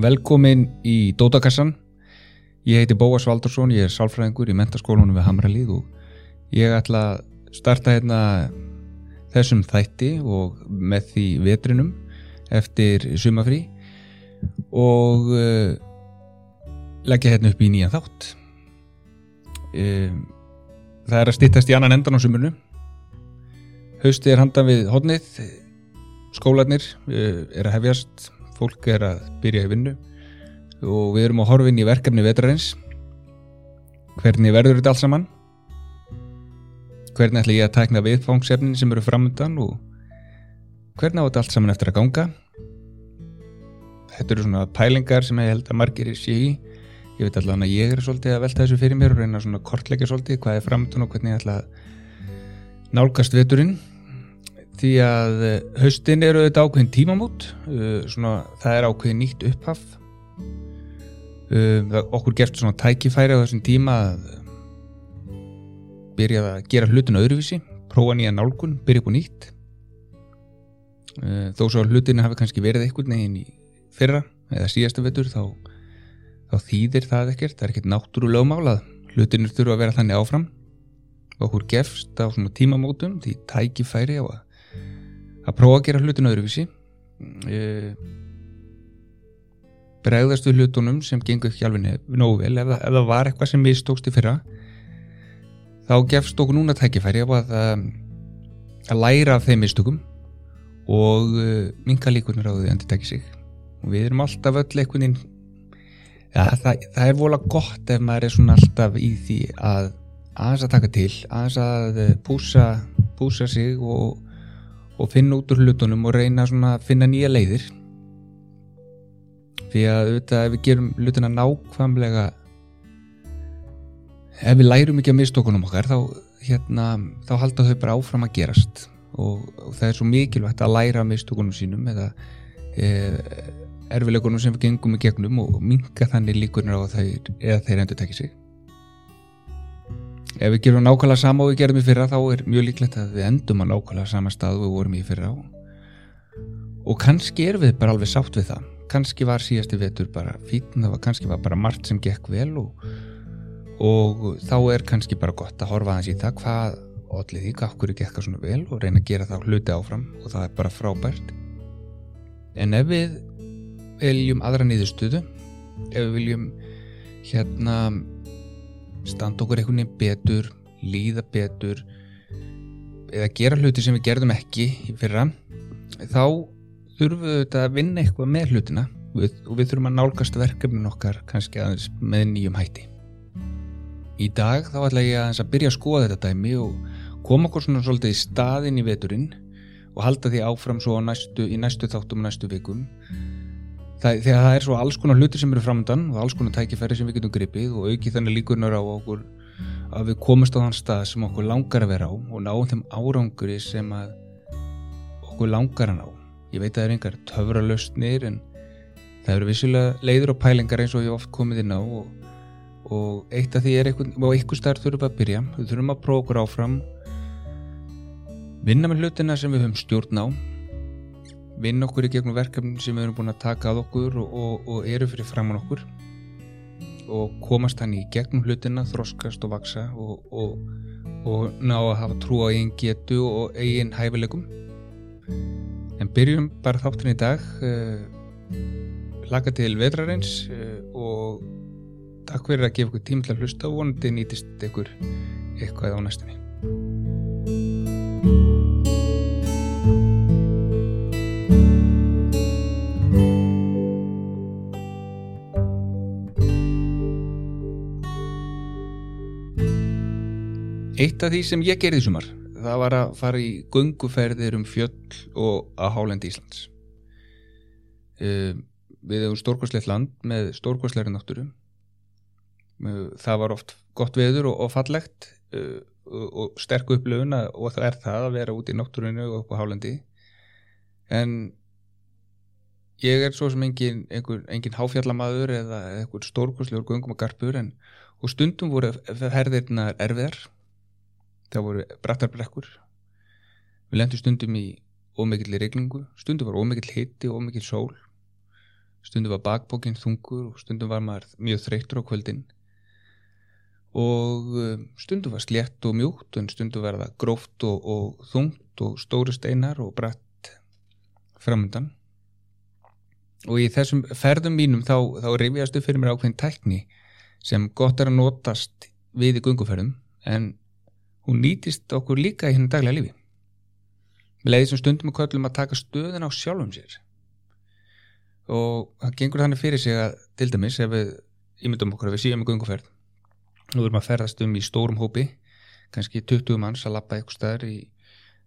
Velkomin í Dótakassan. Ég heiti Bóas Valdursson, ég er sálfræðingur í mentaskólunum við Hamralíð og ég ætla að starta hérna þessum þætti og með því vetrinum eftir sumafrí og uh, leggja hérna upp í nýjan þátt. Um, það er að styttast í annan endan á sumurnu. Hausti er handan við hodnið, skólanir uh, er að hefjast, fólk er að byrja í vinnu. Og við erum að horfa inn í verkefni vetrarins. Hvernig verður þetta allt saman? Hvernig ætla ég að tækna viðfangsefnin sem eru framöndan og hvernig á þetta allt saman eftir að ganga? Þetta eru svona pælingar sem ég held að margir sé í. Ég veit allavega að ég er svolítið að velta þessu fyrir mér og reyna svona kortleggja svolítið hvað er framöndan og hvernig ég ætla að nálgast veturinn því að haustin eru þetta ákveðin tímamót svona, það er ákveðin nýtt upphaf. Um, okkur gerst svona tækifæri á þessum tíma að byrja að gera hlutinu öðruvísi prófa nýja nálgun, byrja upp og nýtt. Þó svo að hlutinu hafi kannski verið einhvern veginn í fyrra eða síðastu vettur þá, þá þýðir það ekkert, það er ekkert náttúrulega málað hlutinu þurfa að vera þannig áfram. Okkur gefst á svona tímamótum því tækifæri á að að prófa að gera hlutinu öðruvísi. Uh, bregðast við hlutunum sem gengur ekki alveg nógu vel. Ef, ef það var eitthvað sem mistókst í fyrra þá gefst okkur núna tækifæri að, að læra af þeim mistökum og uh, minka líkunar á því að þetta tekja sig. Og við erum alltaf öll veginn ja, það, það er vola gott ef maður er svona alltaf í því að aðeins að taka til aðeins að púsa, púsa sig og, og finna út úr hlutunum og reyna að finna nýja leiðir. Því að auðvitað ef við gerum hlutina nákvæmlega ef við lærum ekki að mistókunum okkar þá, hérna, þá halda þau bara áfram að gerast. Og, og það er svo mikilvægt að læra mistókunum sínum eða e, erfileikunum sem við gengum í gegnum og minga þannig líkunar á þeir eða þeir endur tekja sig ef við gerum nákvæmlega sama og við gerum í fyrra þá er mjög líklegt að við endum að nákvæmlega sama stað og við vorum í fyrra og, kannski er við bara alveg sátt við það. Kannski var síðasti vetur bara fítn, það var kannski var bara margt sem gekk vel og, og þá er kannski bara gott að horfa aðeins í það hvað allir því, hvað okkur gekk svona vel og reyna að gera það hluti áfram og það er bara frábært. En ef við viljum aðra niðurstöðu ef við viljum hérna standa okkur einhvern veginn betur líða betur eða gera hluti sem við gerðum ekki í fyrra þá þurfum við auðvitað að vinna eitthvað með hlutina við, og við þurfum að nálgast verkefnin okkar kannski aðeins með nýjum hætti. Í dag þá ætla ég aðeins að byrja að skoða þetta dæmi og koma okkur svona svolítið í staðin í veturinn og halda því áfram svo næstu, í næstu þáttum og næstu vikum. Það, þegar það er svo alls konar hluti sem eru framöndan og alls konar tækifæri sem við getum gripið og auki þannig líkunar á okkur að við komumst á þann stað sem okkur langar að vera á og náum þeim áranguri sem okkur langar að ná ég veit að það er einhver töfralöstnir en það eru vissilega leiður og pælingar eins og ég oft komið inn á og, og eitt af því er eitthvað, og eitthvað starf þurfum að byrja. Við þurfum að prófa okkur áfram vinna með hlutina sem við höfum stjórn á vinna okkur í gegnum verkefni sem við höfum búin að taka að okkur og, og, og eru fyrir framann okkur og komast hann í gegnum hlutina þroskast og vaksa og ná að hafa trú á eigin getu og eigin hæfileikum En byrjum bara þáttin í dag, uh, laka til vetrarins uh, og takk fyrir að gefa ykkur tím til að hlusta og vonandi nýtist ykkur eitthvað á næstunni. Eitt af því sem ég gerði sumar það var að fara í gunguferðir um fjöll og að hálendi Íslands. Uh, við hefum stórkvæslegt land með stórkvæsleiri náttúru. Uh, það var oft gott veður og, fallegt uh, og sterk upplöfun og það er það að vera út í náttúrinu og upp á hálendi. En ég er svo sem engin, engin, engin háfjallamadur eða einhver stórkvæslegur gungum og garpur en og stundum voru herðirna erfiðar það voru brattar brekkur. Við lendum stundum í ómegill í reglingu stundum var ómegill hitti og ómegill sól. Stundum var bakbókin þungur og stundum var maður mjög þreytur á kvöldin. Og uh, stundum var slétt og mjúkt og stundum var það gróft og, og þungt og stóru steinar og bratt framöndan og í þessum ferðum mínum þá, þá rifjastu fyrir mér ákveðin tækni sem gott er að notast við í gunguferðum en hún nýtist okkur líka í hennu daglega lífi. Með leiði sem stundum við köllum að taka stöðun á sjálfum sér. Og það gengur þannig fyrir sig að til dæmis ef við ímyndum okkur að við síðan með gunguferð nú erum við að ferðast um í stórum hópi kannski 20 manns að lappa eitthvað staður í,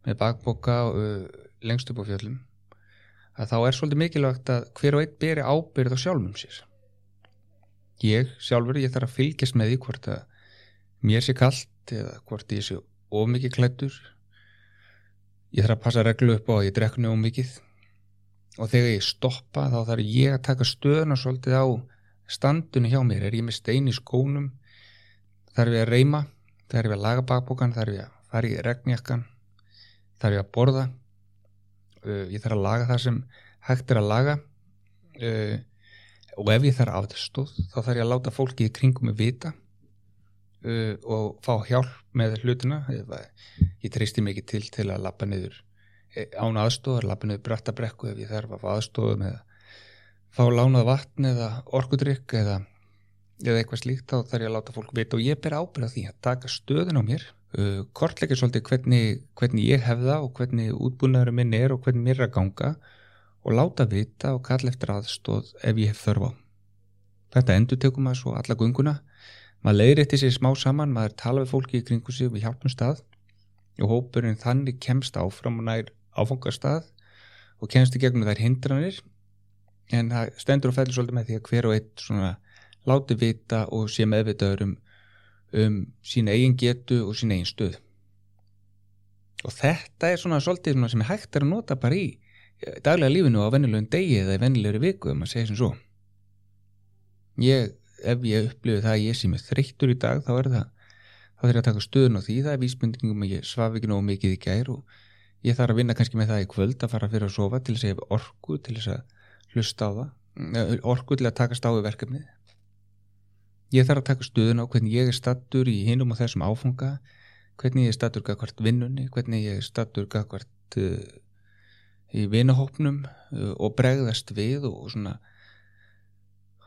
með bakboka uh, lengst upp á fjöllum. Að þá er svolítið mikilvægt að hver og einn beri ábyrð á sjálfum sér. Ég sjálfur ég þarf að fylgjast með því hvort að mér sé kallt eða hvort ég sé ómikið klættur ég þarf að passa reglu upp á að ég dreknu ómikið og þegar ég stoppa þá þarf ég að taka stöðuna svolítið á standunni hjá mér. Er ég með stein í skónum? Þarf ég að reyma? Þarf ég að laga bakbókan þarf ég að fara í regnjakkan þarf ég að borða? Uh, ég þarf að laga það sem hægt er að laga. Uh, og ef ég þarf aðstóð þá þarf ég að láta fólki í kringum mig vita uh, og fá hjálp með hlutina ég treysti mikið til til að lappa niður e, án aðstóðar, lappa niður brattabrekku ef ég þarf að fá aðstóðu með að fá lánað vatn eða orkudrykk eða, eða eitthvað slíkt þá þarf ég að láta fólk vita og ég ber ábyrða því að taka stöðun á mér uh, kortleikir svolítið hvernig, hvernig ég hef það og hvernig útbúnaðurum minn er og hvernig mér er að ganga og láta vita og kalla eftir aðstóð ef ég hef þörf á. Þetta endur tekum að svo alla gunguna. Maður leiðir eftir sér smá saman, maður tala við fólki í kringu sig við hjálpum stað. Og hópurinn þannig kemst áfram og nær áfangastað og kemst í gegnum þær hindranir. En það stendur og fellur svolítið með því að hver og eitt svona láti vita og sé meðvitaður um um sín eigin getu og sín eigin stöð og þetta er svona svolítið svona sem er hægt að nota bara í daglega lífinu á vennilegum degi eða í vennilegri viku ef maður segir sem svo. Ég, ef ég upplifu það að ég sé með þreyttur í dag þá er það þá þarf ég að taka stöðun á því. Það er vísbendingum að ég svaf ekki nógu mikið í gær og ég þarf að vinna kannski með það í kvöld að fara fyrir að sofa til þess að ég hef orku til þess að hlusta á það orku til að takast á í verkefnið. Ég þarf að taka stuðun á hvernig ég er stattur í hinum og þessum áfunga, hvernig ég er stattur gagvart vinnunni, hvernig ég er stattur gagvart uh, í vinahópnum uh, og bregðast við og svona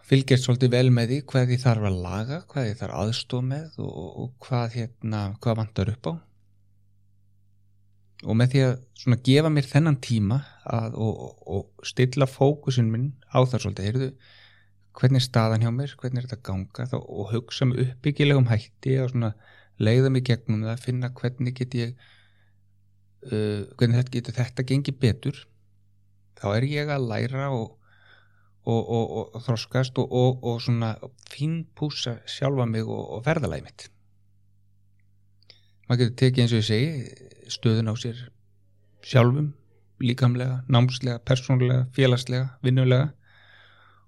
fylgjast svolítið vel með því hvað ég þarf að laga, hvað ég þarf aðstof með og, og hvað, hérna, hvað vantar upp á. Og með því að svona gefa mér þennan tíma að, og, og stilla fókusin minn á það svolítið, heyrðu, hvernig er staðan hjá mér, hvernig er þetta ganga þá, og hugsa með uppbyggilegum hætti og leiða mig gegnum það að finna hvernig get ég uh, hvernig þetta getur þetta gengið betur þá er ég að læra og, og, og, og þroskast og svona fínpúsa sjálfa mig og verðalæg mitt. Maður getur tekið eins og ég segi stöðun á sér sjálfum líkamlega, námslega, persónlega félagslega, vinnulega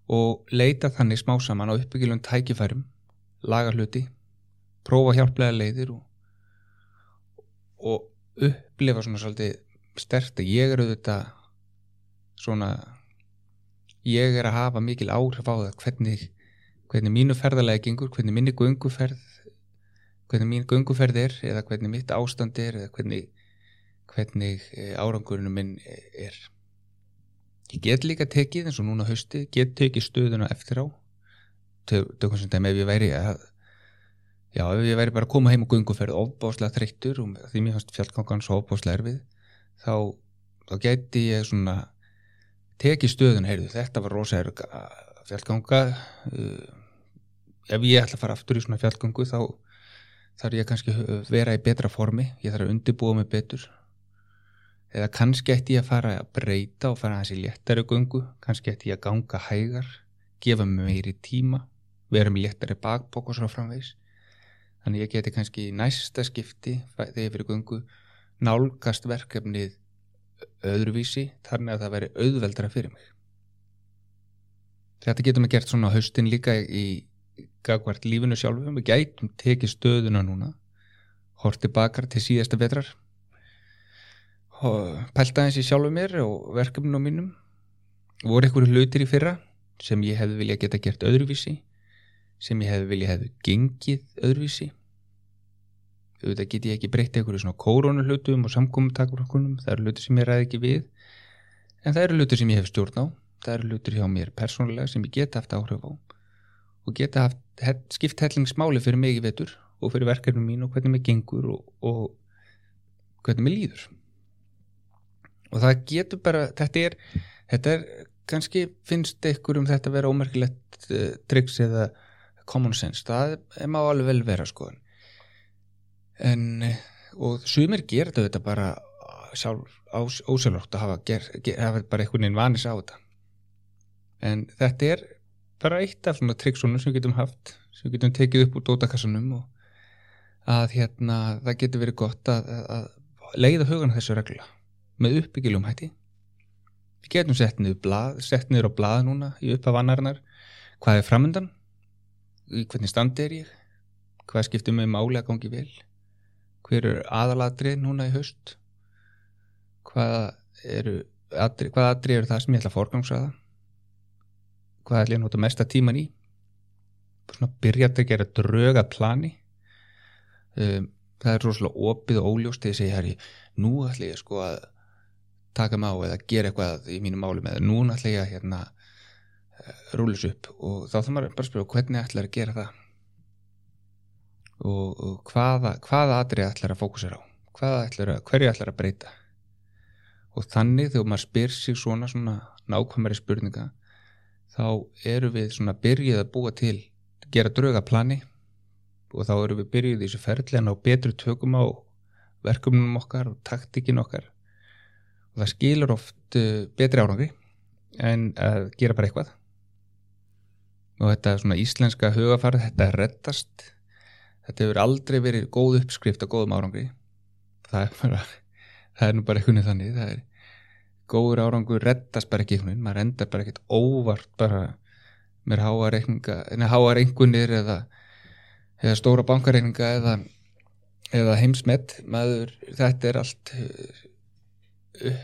og leita þannig smá saman á uppbyggilum tækifærum, laga hluti, prófa hjálplega leiðir og, og upplifa svona svolítið stert að ég er auðvitað svona ég er að hafa mikil áhrif á það hvernig, hvernig mínu ferðarlega gengur, hvernig minni gunguferð hvernig mín gunguferð er eða hvernig mitt ástand er eða hvernig, hvernig eh, árangurinu minn er. Ég get líka tekið eins og núna hausti, get tekið stöðuna eftir á. Tökum sem dæmi ef ég væri að já, ef ég væri bara að koma heim og gunguferð ofbáslega þreyttur og því mér fannst fjallgangan svo ofbáslega erfið þá, þá geti ég svona tekið stöðuna, heyrðu, þetta var rosa fjallganga uh, ef ég ætla að fara aftur í svona fjallgangu þá þarf ég kannski vera í betra formi, ég þarf að undibúa mig betur. Eða kannski ætti ég að fara að breyta og fara að þessi léttari gungu kannski ætti ég að ganga hægar gefa mig meiri tíma vera með léttari bakbók og svo framvegs þannig ég geti kannski í næsta skipti þegar ég fyrir gungu nálgast verkefnið öðruvísi þannig að það veri auðveldra fyrir mig. Þetta getum við gert svona haustin líka í gagvart lífinu sjálfum við gætum tekið stöðuna núna horti bakar til síðasta vetrar pælta eins í sjálfu mér og verkefninu mínum. Voru einhverju hlutir í fyrra sem ég hefði vilja geta gert öðruvísi sem ég hefði vilja hefði gengið öðruvísi auðvitað get ég ekki breytt einhverju svona kórónuhlutum og samkominntakvörkunum það eru hluti sem ég ræði ekki við. En það eru hluti sem ég hef stjórn á. Það eru hluti hjá mér persónulega sem ég geta haft áhrif á og geta haft skipt hellingsmáli fyrir mig í vetur og fyrir verkefnum mín og hvernig mér gengur og, og hvernig mér líður. Og það getur bara þetta er, þetta er kannski finnst ykkur um þetta að vera ómerkilegt uh, triks eða common sense, það er má alveg vel vera sko en og sumir gera þetta bara sjálf ósælótt að hafa, ger, ger, hafa bara einhvern veginn vanis á þetta. En þetta er bara eitt af svona triksunum sem við getum haft sem við getum tekið upp úr dótakassanum og að hérna það getur verið gott að, að leiða hugan þessu regla með uppbyggiljum hætti. Við getum sett niður á blað núna í upphafanarnar hvað er framöndan í hvernig standi er ég? Hvað skiptir með máli að gangi vel hver er aðaladrið núna í höst hvað eru adri, hvað adrið eru það sem ég ætla að forgangsraða? Hvað ætlum ég að nota mesta tíman í? Svona byrjað að gera dröga plani. Um, það er rosalega opið og óljóst þegar ég segja herri, nú ætlum ég sko að taka mig á eða gera eitthvað í mínu máli með nú ætlum ég að hérna eh, rúlis upp. Og þá þarf maður bara spyrja hvernig ætlar að gera það og, og hvaða hvaða atrið ætlar að fókusera á? Ætlar að, hverju ætlar að breyta? Og þannig þegar maður spyr sig svona, svona nákvæmari spurninga þá eru við svona byrjuð að búa til gera drauga plani. Og þá eru við byrjuð í þessu ferðli að ná betru tökum á verkefnum okkar og taktíkin okkar. Og það skilur oft uh, betri árangri en að gera bara eitthvað. Og þetta svona íslenska hugafarð, þetta rettast þetta hefur aldrei verið góð uppskrift og góðum árangri. Það er bara það er nú bara einhvern veginn þannig það er góður árangur reddast bara ekki einhvern veginn, maður endar bara ekkert óvart bara með háa reyngunir eða, eða stóra bankareikninga eða, eða heimsmet. Maður, þetta er allt uh,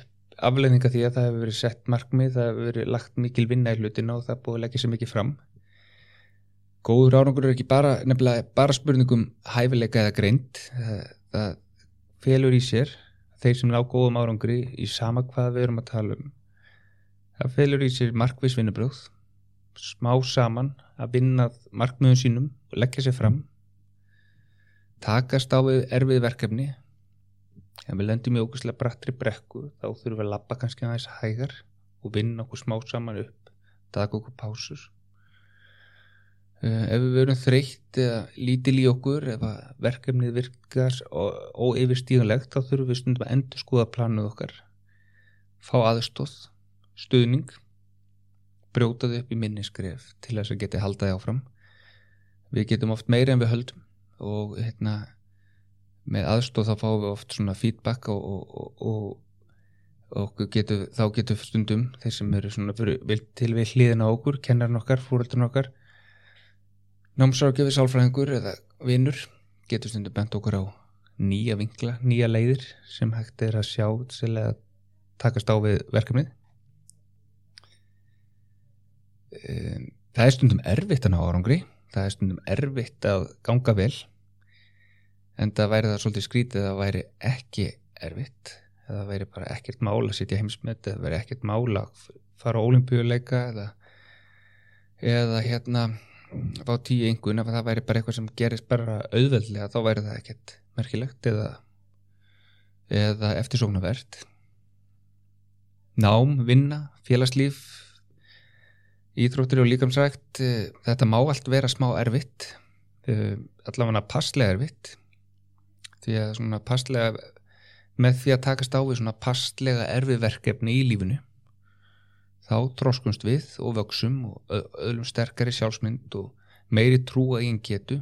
afleðninga því að það hefur verið sett markmið, það hefur verið lagt mikil vinna í hlutin og það búið að leggja sér mikið fram góður árangur er ekki bara bara spurningum hæfileika eða greint það, það felur í sér þeir sem ná góðum árangri í sama hvað við erum að tala um. Það felur í sér markvísvinnubröð smá saman að vinna markmiðum sínum og leggja sér fram. Takast á við erfið verkefni. Ef við lendum í ógustlega brattri brekku þá þurfum við að lappa kannski aðeins hægar og vinna okkur smá saman upp taka okkur pásur ef við verum þreytt eða lítil í okkur ef verkefnið virkar óeyfirstíðanlegt þá þurfum við stundum að endur skoða planuð okkar. Fá aðstóð stuðning brjótaði upp í minniskref til þess að geti haldaði áfram. Við getum oft meira en við höldum og hérna með aðstóð þá fáum við oft svona feedback og, og, og, og getu, þá getur stundum þeir sem eru svona til við hliðina okkur, kennarinn okkar, fóröldun okkar Námsrákjöfi sálfræðingur eða vinnur getur stundu bent okkur á nýja vinkla, nýja leiðir sem hægt er að sjá til að takast á við verkefnið. Það er stundum erfitt að ná árangri, það er stundum erfitt að ganga vel en það væri það svolítið skrítið að það væri ekki erfitt eða það væri bara ekkert mála að sitja heimsmet eða það væri ekkert mála að fara á olimpíuleika eða, eða hérna fá tíu einhvern ef það væri bara eitthvað sem gerist bara auðveldlega þá væri það ekkert merkilegt eða, eða eftirsóknarvert. Nám, vinna, félagslíf íþróttir og líkamsrækt eh, þetta má allt vera smá erfitt eh, allavega passlega erfitt. Því að svona passlega með því að takast á við svona passlega erfiðverkefni í lífinu þá tróskumst við og vöksum og öðlum sterkari sjálfsmynd og meiri trúa í einn getu.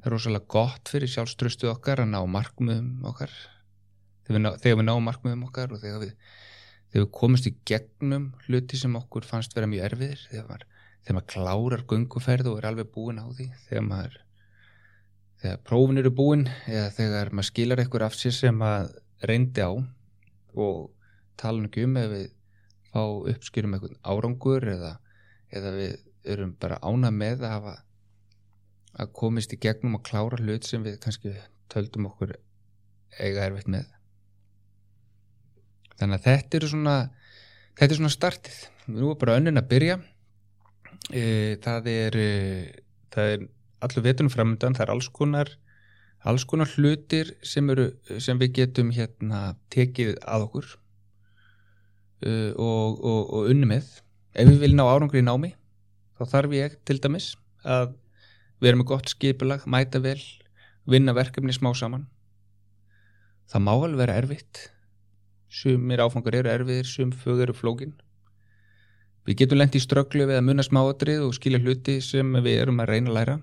Það er rosalega gott fyrir sjálfströstu okkar að ná markmiðum okkar. Þegar við, ná, þegar við ná markmiðum okkar og þegar við, þegar við komumst í gegnum hluti sem okkur fannst vera mjög erfiðir þegar maður, þegar maður klárar gunguferð og er alveg búin á því þegar maður þegar prófin eru búin eða þegar maður skilar eitthvað af sér sem maður reyndi á. Og tala um ekki um ef við fá uppskýrum eitthvað árangur eða, eða við erum bara ána með að hafa að komist í gegnum og klára hlut sem við kannski töldum okkur eiga erfitt með. Þannig að þetta eru svona þetta er svona startið. Nú er bara önnin að byrja. E, það er e, það er allur vetunum framöndan það er alls konar alls konar hlutir sem, eru, sem við getum hérna tekið að okkur uh, og, og, og unni með. Ef við viljum ná árangri í námi þá þarf ég til dæmis að vera með gott skipulag, mæta vel vinna verkefni smá saman. Það má alveg vera erfitt. Sumir áfangar eru erfiðir sum fög eru flókin. Við getum lengt í strögglu við að munna smáatrið og skilja hluti sem við erum að reyna að læra.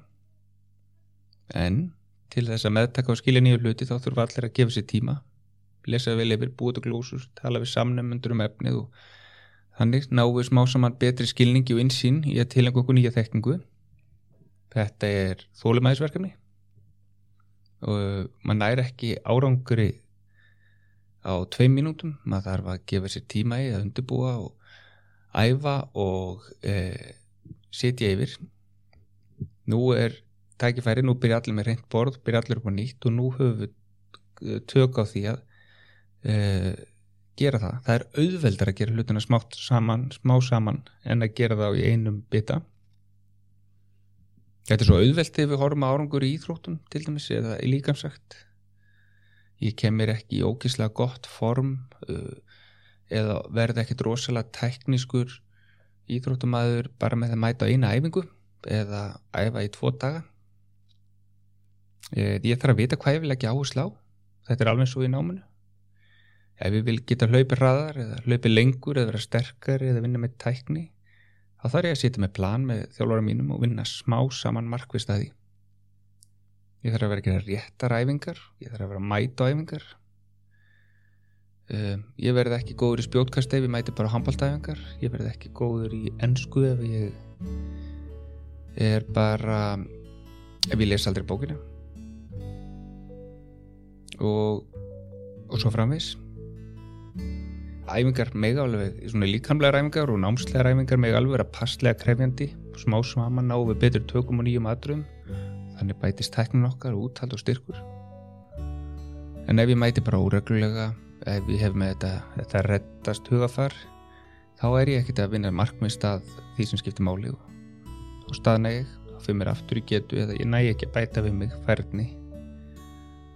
En til þess að meðtaka og skilja nýju hluti þá þurfa allir að gefa sér tíma lesa vel yfir, búið til glósur, tala við samnefnundur um efnið og þannig við smá saman betri skilningi og insýn í að tilengja okkur nýja þekkingu. Þetta er þólumæðisverkefni og maður næri ekki árangri á tvei mínútum, maður þarf að gefa sér tíma í að undirbúa og æfa og e, setja yfir. Nú er tækifæri, nú byrja allir með reynd borð, byrja allir upp á nýtt og nú höfum við eh, tök á því að uh, gera það. Það er auðveldar að gera hlutina smátt saman, smá saman en að gera það í einum bita. Þetta er svo auðvelt ef við horfum að árangur í íþróttum til dæmis eða líkamsagt. Ég kemur ekki í ógíslega gott form uh, eða verði ekkit rosalega teknískur íþróttumæður bara með að mæta eina æfingu eða æfa í tvo daga Eh, ég þarf að vita hvað ég vil ekki áherslu á þetta er alveg svo í náminu ef ég vil geta hlaupi hraðar eða hlaupi lengur eða vera sterkar eða vinna með tækni þá þarf ég að sitja með plan með þjálfara mínum og vinna smá saman markvist að því. Ég þarf að vera að gera réttar æfingar ég þarf að vera að mæta æfingar. Um, ég verði ekki góður í spjótkast ef ég mæti bara handbóltæfingar ég verði ekki góður í ennsku ef ég er bara ef ég les aldrei bókina. Og, og svo framvis æfingar mega alveg svona líkamlega æfingar og námslega æfingar mega alveg vera passlega krefjandi smá svaman á við betur tökum og nýjum aðdrum þannig bætist tæknin okkar úthald og styrkur. En ef ég mæti bara óreglulega ef ég hef með þetta, þetta reddast hugafar þá er ég ekkert að vinna markmið stað því sem skiptir máli og staðna ég, þá fyrir mér aftur í getu eða ég næ ekki að bæta við mig færni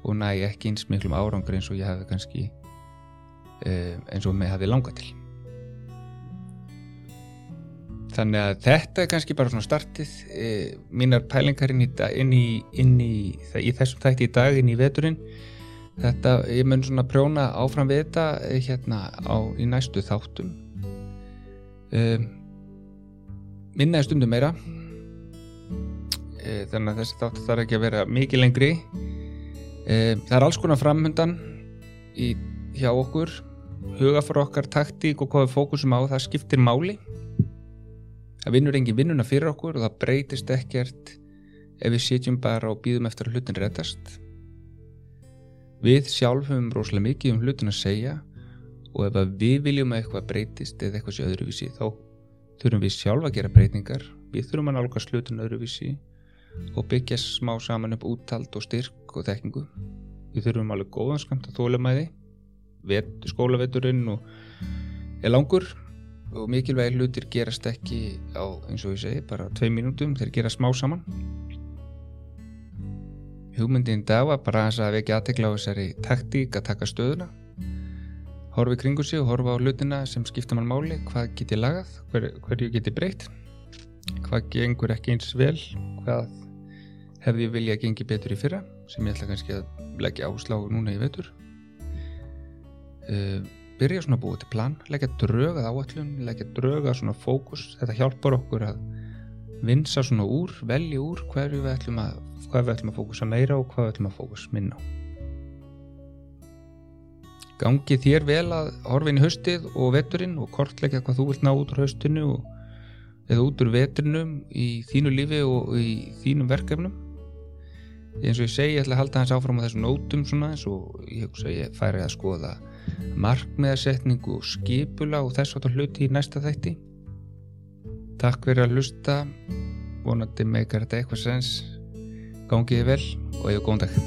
og næ ekki eins miklum árangur eins og ég hafi kannski eins og mig hafi langa til. Þannig að þetta er kannski bara svona startið uh, mínar pælingar inn í, inn í, inn í, í þessum þætti í dag inn í veturinn. Þetta, ég mun svona prjóna áfram við þetta eh, hérna á, í næstu þáttum. Uh, minnaði stundum meira. Þannig að þessi þáttu þarf ekki að vera mikið lengri. E, það er alls konar framhundan hjá okkur huga fyrir okkar taktík og hvað við fókusum á það skiptir máli. Það vinnur engin vinnuna fyrir okkur og það breytist ekkert ef við sitjum bara og býðum eftir að hlutin rettast við sjálf höfum rosalega mikið um hlutin að segja og ef við viljum að eitthvað breytist eða eitthvað sé öðruvísi þá þurfum við sjálf að gera breytingar. Við þurfum að nálgast hlutin öðruvísi og byggja smá saman upp úttald og styrk og þekkingu. Við þurfum alveg góðan skamt að þólamæði skólaveturinn er langur. Og mikilvægi hlutir gerast ekki á eins og ég segi bara tvei mínútum. Þeir gera smá saman. Hugmyndin dag var bara að við ekki aðtekla á þessari taktík að taka stöðuna. Horfi kringu sig og horfa á hlutina sem skipta mann máli. Hvað geti lagað, hver, hverju geti breytt? Hvað gengur ekki eins vel? Hvað hefði ég vilja að gengi betur í fyrra? Sem ég ætla kannski að leggja áslá núna í vetur uh, byrja svona að búa til plan leggja drögað áallun, leggja drögað svona fókus, þetta hjálpar okkur að vinsa svona úr, velja úr hverju við ætlum að hvað við ætlum að fókusa meira og hvað við ætlum að fókusa minna á. Gangi þér vel að horfa inn í höstið og veturinn og kortleggja hvað þú vilt ná út úr höstinu og eða út úr vetrinum í þínu lífi og í þínum verkefnum. Eins og ég segi, ég ætla að halda hans áfram á þessum nótum svona eins og ég ég færi að skoða markmiðasetningu og skipula og þess að hluti í næsta þætti. Takk fyrir að hlusta. Vonandi meikar þetta eitthvað sens. Gangiði vel og ég er góðan dag.